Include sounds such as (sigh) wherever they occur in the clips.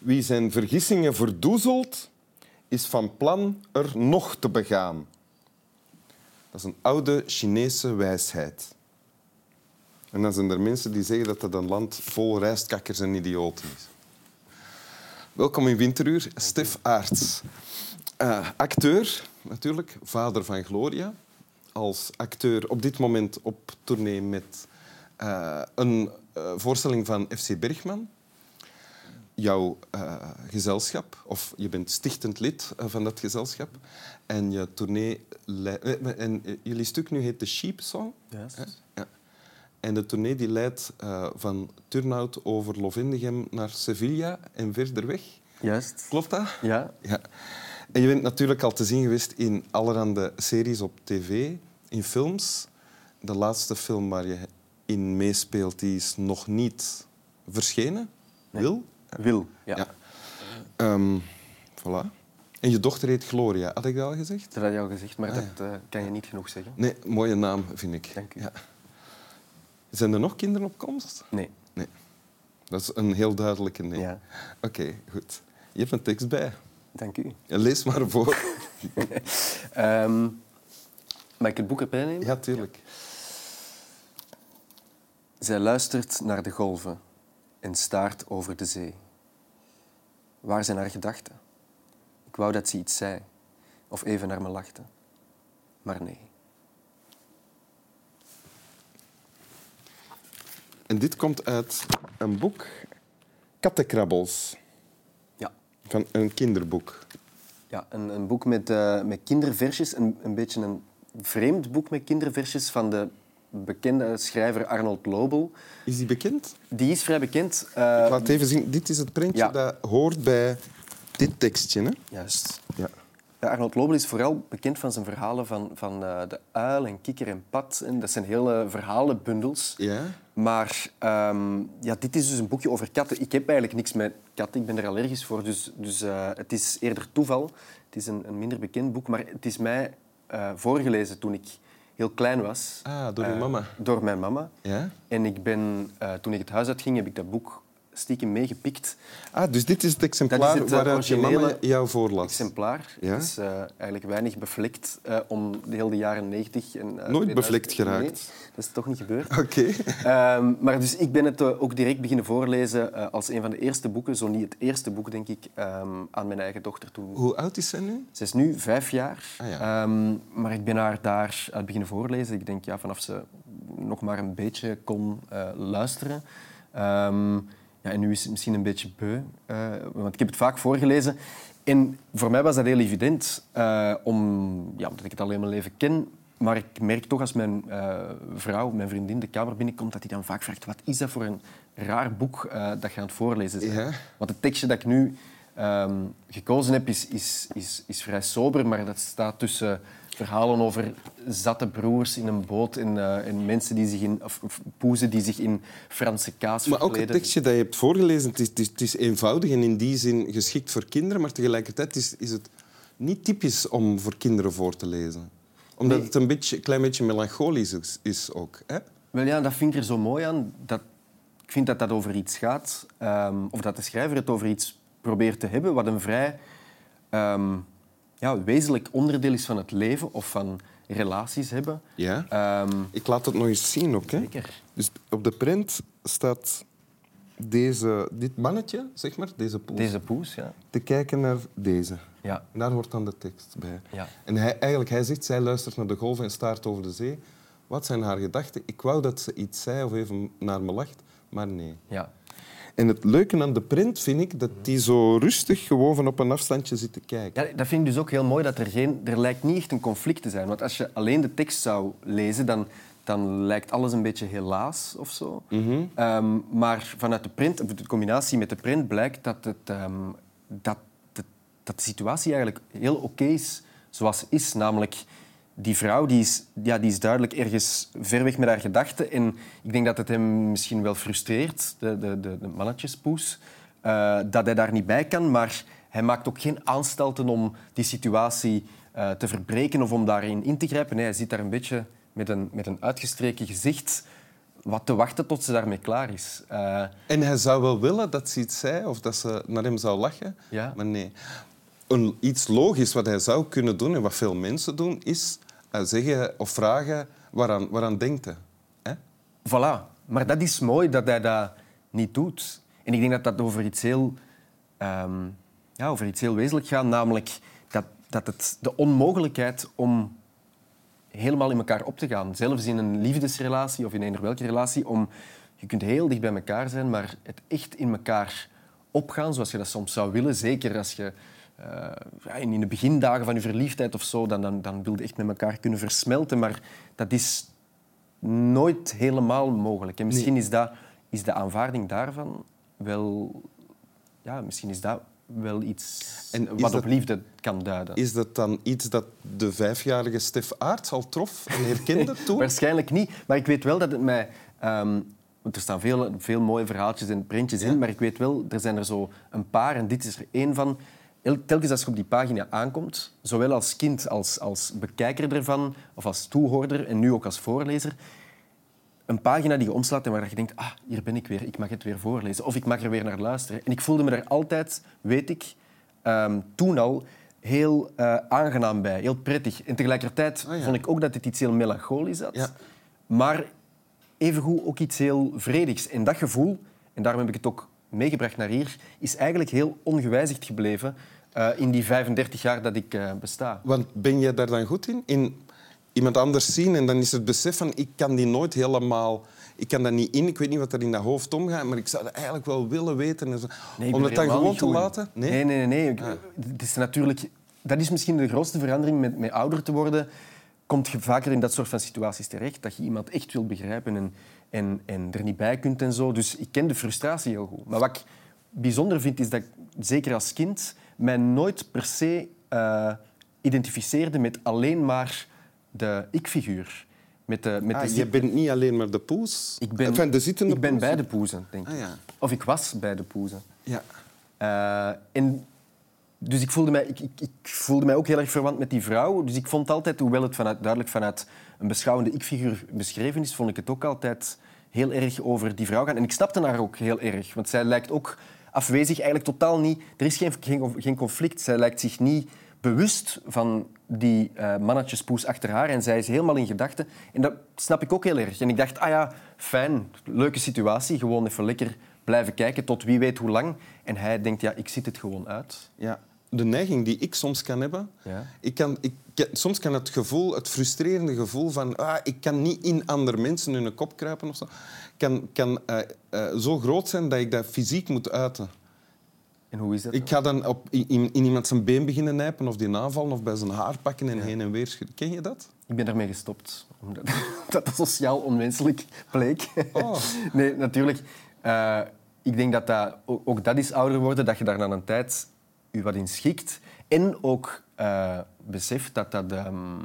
Wie zijn vergissingen verdoezelt, is van plan er nog te begaan. Dat is een oude Chinese wijsheid. En dan zijn er mensen die zeggen dat het een land vol rijstkakkers en idioten is. Welkom in Winteruur, Stef Aarts. Uh, acteur, natuurlijk, vader van Gloria. Als acteur op dit moment op tournee met uh, een uh, voorstelling van FC Bergman. Jouw gezelschap, of je bent stichtend lid van dat gezelschap. En, je tournee en jullie stuk nu heet The Sheep Song. Yes. Ja. En de tournee die leidt van Turnhout over Lovendegem naar Sevilla en verder weg. Juist. Klopt dat? Ja. ja. En je bent natuurlijk al te zien geweest in allerhande series op tv, in films. De laatste film waar je in meespeelt, die is nog niet verschenen. Nee. Wil? Wil, ja. ja. Um, voilà. En je dochter heet Gloria, had ik dat al gezegd? Dat had je al gezegd, maar Ah, dat uh, kan je niet genoeg zeggen. Nee, mooie naam, vind ik. Dank u. Ja. Zijn er nog kinderen op komst? Nee. Nee. Dat is een heel duidelijke nee. Ja. Oké, goed. Je hebt een tekst bij. Dank u. Lees maar voor. um, (laughs) mag ik het boek erbij nemen? Ja, tuurlijk. Zij luistert naar de golven en staart over de zee. Waar zijn haar gedachten? Ik wou dat ze iets zei of even naar me lachte. Maar nee. En dit komt uit een boek, Kattenkrabbels, Ja. van een kinderboek. Ja, een, een boek met, uh, met kinderversjes. Een, een beetje een vreemd boek met kinderversjes van de bekende schrijver Arnold Lobel. Is die bekend? Die is vrij bekend. Uh, Ik laat even zien. Dit is het printje Ja. dat hoort bij dit tekstje. Hè? Juist. Ja. Ja, Arnold Lobel is vooral bekend van zijn verhalen van, van uh, de uil en kikker en pad. En dat zijn hele verhalenbundels. Ja? Maar um, ja, dit is dus een boekje over katten. Ik heb eigenlijk niks met katten. Ik ben er allergisch voor. Dus, dus uh, het is eerder toeval. Het is een, een, minder bekend boek. Maar het is mij voorgelezen toen ik heel klein was. Ah, door je mama? Door mijn mama. Ja? En ik ben, toen ik het huis uitging, heb ik dat boek stiekem meegepikt. Ah, dus dit is het exemplaar dat is het, uh, waaruit je mama jou voorlas? exemplaar. Ja? Het is uh, eigenlijk weinig bevlekt uh, om de hele jaren 90. En, Nooit 2000. bevlekt geraakt? Nee, dat is toch niet gebeurd. (laughs) Oké. Okay. Um, maar dus ik ben het ook direct beginnen voorlezen als een van de eerste boeken, zo niet het eerste boek, denk ik, um, aan mijn eigen dochter toen. Hoe oud is zij nu? Ze is nu vijf jaar. Ah, ja. um, maar ik ben haar daar uit beginnen voorlezen. Ik denk ja, vanaf ze nog maar een beetje kon luisteren. Ja, en nu is het misschien een beetje beu, uh, want ik heb het vaak voorgelezen. En voor mij was dat heel evident, uh, om, ja, omdat ik het al heel mijn leven ken. Maar ik merk toch als mijn uh, vrouw, mijn vriendin, de kamer binnenkomt, dat hij dan vaak vraagt, wat is dat voor een raar boek dat je aan het voorlezen bent? Ja. Want het tekstje dat ik nu um, gekozen heb, is, is, is, is vrij sober, maar dat staat tussen verhalen over zatte broers in een boot en, uh, en mensen die zich in, of, of poezen die zich in Franse kaas Maar ook het verkleden. tekstje dat je hebt voorgelezen, het is, het, is, het is eenvoudig en in die zin geschikt voor kinderen, maar tegelijkertijd is, is het niet typisch om voor kinderen voor te lezen. Omdat Nee. het een beetje, klein beetje melancholisch is, is ook. Hè? Wel ja, dat vind ik er zo mooi aan. Dat, ik vind dat dat over iets gaat, um, of dat de schrijver het over iets probeert te hebben, wat een vrij um, ja, wezenlijk onderdeel is van het leven of van relaties hebben. Ja. Um, Ik laat het nog eens zien ook. Hè? Zeker. Dus op de print staat deze, dit mannetje, zeg maar, deze poes, Deze poes, ja. te kijken naar deze. Ja. En daar hoort dan de tekst bij. Ja. En hij, eigenlijk, hij zegt, zij luistert naar de golven en staart over de zee. Wat zijn haar gedachten? Ik wou dat ze iets zei of even naar me lacht, maar nee. ja. En het leuke aan de print vind ik dat die zo rustig gewoon van op een afstandje zit te kijken. Ja, dat vind ik dus ook heel mooi. Dat er, geen, er lijkt niet echt een conflict te zijn. Want als je alleen de tekst zou lezen, dan, dan lijkt alles een beetje helaas of zo. Mhm. um, maar vanuit de print, of de combinatie met de print, blijkt dat, het, um, dat, de, dat de situatie eigenlijk heel oké is zoals ze is. Namelijk, die vrouw die is, ja, die is duidelijk ergens ver weg met haar gedachten. En ik denk dat het hem misschien wel frustreert, de, de, de, de mannetjespoes, uh, dat hij daar niet bij kan. Maar hij maakt ook geen aanstalten om die situatie uh, te verbreken of om daarin in te grijpen. Nee, hij zit daar een beetje met een, met een uitgestreken gezicht wat te wachten tot ze daarmee klaar is. Uh, En hij zou wel willen dat ze iets zei of dat ze naar hem zou lachen, Ja. maar nee. Iets logisch wat hij zou kunnen doen en wat veel mensen doen, is eh, zeggen of vragen waaraan, waaraan denkt hij. Hè? Voilà. Maar dat is mooi dat hij dat niet doet. En ik denk dat dat over iets heel, ehm, ja, over iets heel wezenlijk gaat, namelijk dat, dat het de onmogelijkheid om helemaal in elkaar op te gaan, zelfs in een liefdesrelatie of in eender welke relatie, om je kunt heel dicht bij elkaar zijn, maar het echt in elkaar opgaan, zoals je dat soms zou willen, zeker als je eh, in de begindagen van je verliefdheid of zo, dan, dan, dan wil je echt met elkaar kunnen versmelten, maar dat is nooit helemaal mogelijk. En misschien is, dat, is de aanvaarding daarvan wel... Ja, misschien is dat wel iets En wat dat- op liefde kan duiden. Is dat dan iets dat de vijfjarige Stef Aarts al trof en herkende (laughs) toen? Waarschijnlijk niet. Maar ik weet wel dat het mij... ehm, want er staan veel, veel mooie verhaaltjes en printjes in, maar ik weet wel, er zijn er zo een paar en dit is er één van. El- Telkens als je op die pagina aankomt, zowel als kind als als bekijker ervan, of als toehoorder en nu ook als voorlezer, een pagina die je omslaat en waar je denkt, ah, hier ben ik weer, ik mag het weer voorlezen. Of ik mag er weer naar luisteren. En ik voelde me daar altijd, weet ik, ehm, toen al heel eh, aangenaam bij, heel prettig. En tegelijkertijd Ah, ja. vond ik ook dat het iets heel melancholisch had. Ja. Maar evengoed ook iets heel vredigs. En dat gevoel, en daarom heb ik het ook meegebracht naar hier, is eigenlijk heel ongewijzigd gebleven eh, in die 35 jaar dat ik eh, besta. Want ben je daar dan goed in? In iemand anders zien en dan is het besef van ik kan die nooit helemaal... Ik kan dat niet in, ik weet niet wat er in dat hoofd omgaat, maar ik zou dat eigenlijk wel willen weten. En zo. Nee, ik Om het dan gewoon te laten? Nee, nee, nee. nee. Ik- Het is natuurlijk, dat is misschien de grootste verandering met, met ouder te worden. Komt je vaker in dat soort van situaties terecht, dat je iemand echt wil begrijpen en, en, en er niet bij kunt en zo. Dus ik ken de frustratie heel goed. Maar wat ik bijzonder vind, is dat ik, zeker als kind, mij nooit per se eh, identificeerde met alleen maar de ik-figuur. Met de, met Ah, de je bent niet alleen maar de poes. ik ben, Enfin, de zittende ik ben poes. bij de poezen, denk ik. Ah, ja. Of ik was bij de poezen. Ja. En dus ik voelde, mij, ik, ik, ik voelde mij ook heel erg verwant met die vrouw. Dus ik vond altijd, hoewel het vanuit, duidelijk vanuit een beschouwende ik-figuur beschreven is, vond ik het ook altijd heel erg over die vrouw gaan. En ik snapte haar ook heel erg, want zij lijkt ook afwezig, eigenlijk totaal niet... Er is geen, geen, geen conflict. Zij lijkt zich niet bewust van die eh mannetjespoes achter haar en zij is helemaal in gedachten. En dat snap ik ook heel erg. En ik dacht, ah ja, fijn, leuke situatie, gewoon even lekker blijven kijken tot wie weet hoe lang. En hij denkt, ja, ik zit het gewoon uit. Ja. De neiging die ik soms kan hebben... Ja. Ik kan, ik, soms kan het gevoel, het frustrerende gevoel van... Ah, ik kan niet in andere mensen hun kop kruipen of zo... Kan, kan eh, eh, zo groot zijn dat ik dat fysiek moet uiten. En hoe is dat? Ik ga dan op, in, in iemand zijn been beginnen nijpen of die aanvallen of bij zijn haar pakken en heen en weer schudden. Ken je dat? Ik ben daarmee gestopt, omdat (laughs) dat sociaal onwenselijk bleek. Oh. Nee, natuurlijk. eh, ik denk dat, dat ook, ook dat is ouder worden, dat je daar na een tijd je wat in schikt. En ook eh, beseft dat dat, ehm,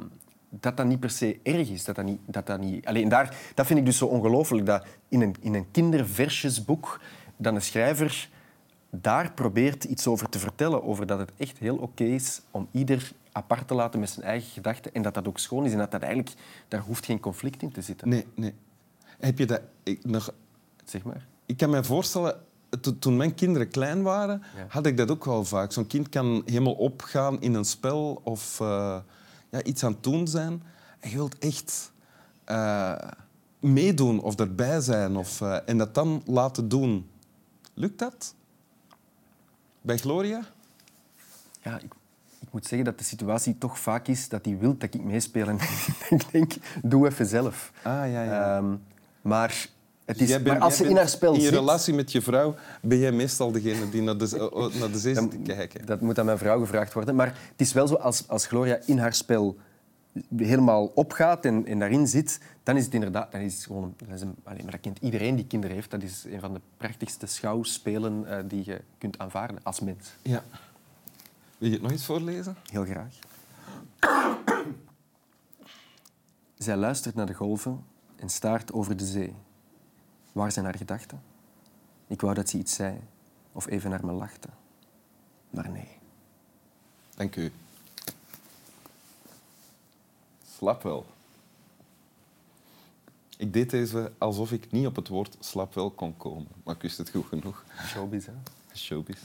dat dat niet per se erg is. Dat dat niet, dat dat niet... Alleen daar, dat vind ik dus zo ongelooflijk, dat in een, in een kinderversjesboek dan een schrijver daar probeert iets over te vertellen, over dat het echt heel oké is om ieder apart te laten met zijn eigen gedachten en dat dat ook schoon is en dat dat eigenlijk, daar hoeft geen conflict in te zitten. Nee, nee. Heb je dat... Ik, nog, Zeg maar. ik kan me voorstellen, to- toen mijn kinderen klein waren, Ja. had ik dat ook wel vaak. Zo'n kind kan helemaal opgaan in een spel of eh, ja, iets aan het doen zijn. En je wilt echt eh, meedoen of erbij zijn of, eh, en dat dan laten doen. Lukt dat? Bij Gloria? Ja, ik, ik moet zeggen dat de situatie toch vaak is dat hij wil dat ik meespeel. (laughs) En ik denk, doe even zelf. Ah, ja, ja. Ehm, maar, het is, Jij bent- maar als ze in haar spel In je zit... relatie met je vrouw ben jij meestal degene die naar de, (laughs) oh, naar de zee zit te kijken. Dat moet aan mijn vrouw gevraagd worden. Maar het is wel zo, als, als Gloria in haar spel helemaal opgaat en, en daarin zit, dan is het inderdaad... Dan is het gewoon, dat is een, maar dat kent iedereen die kinderen heeft. Dat is een van de prachtigste schouwspelen eh, die je kunt aanvaarden als mens. Ja. Wil je het nog eens voorlezen? Heel graag. Zij luistert naar de golven en staart over de zee. Waar zijn haar gedachten? Ik wou dat ze iets zei of even naar me lachte. Maar nee. Dank u. Slap wel. Ik deed deze alsof ik niet op het woord slaap wel kon komen. Maar ik wist het goed genoeg. Showbiz, hè? Showbiz.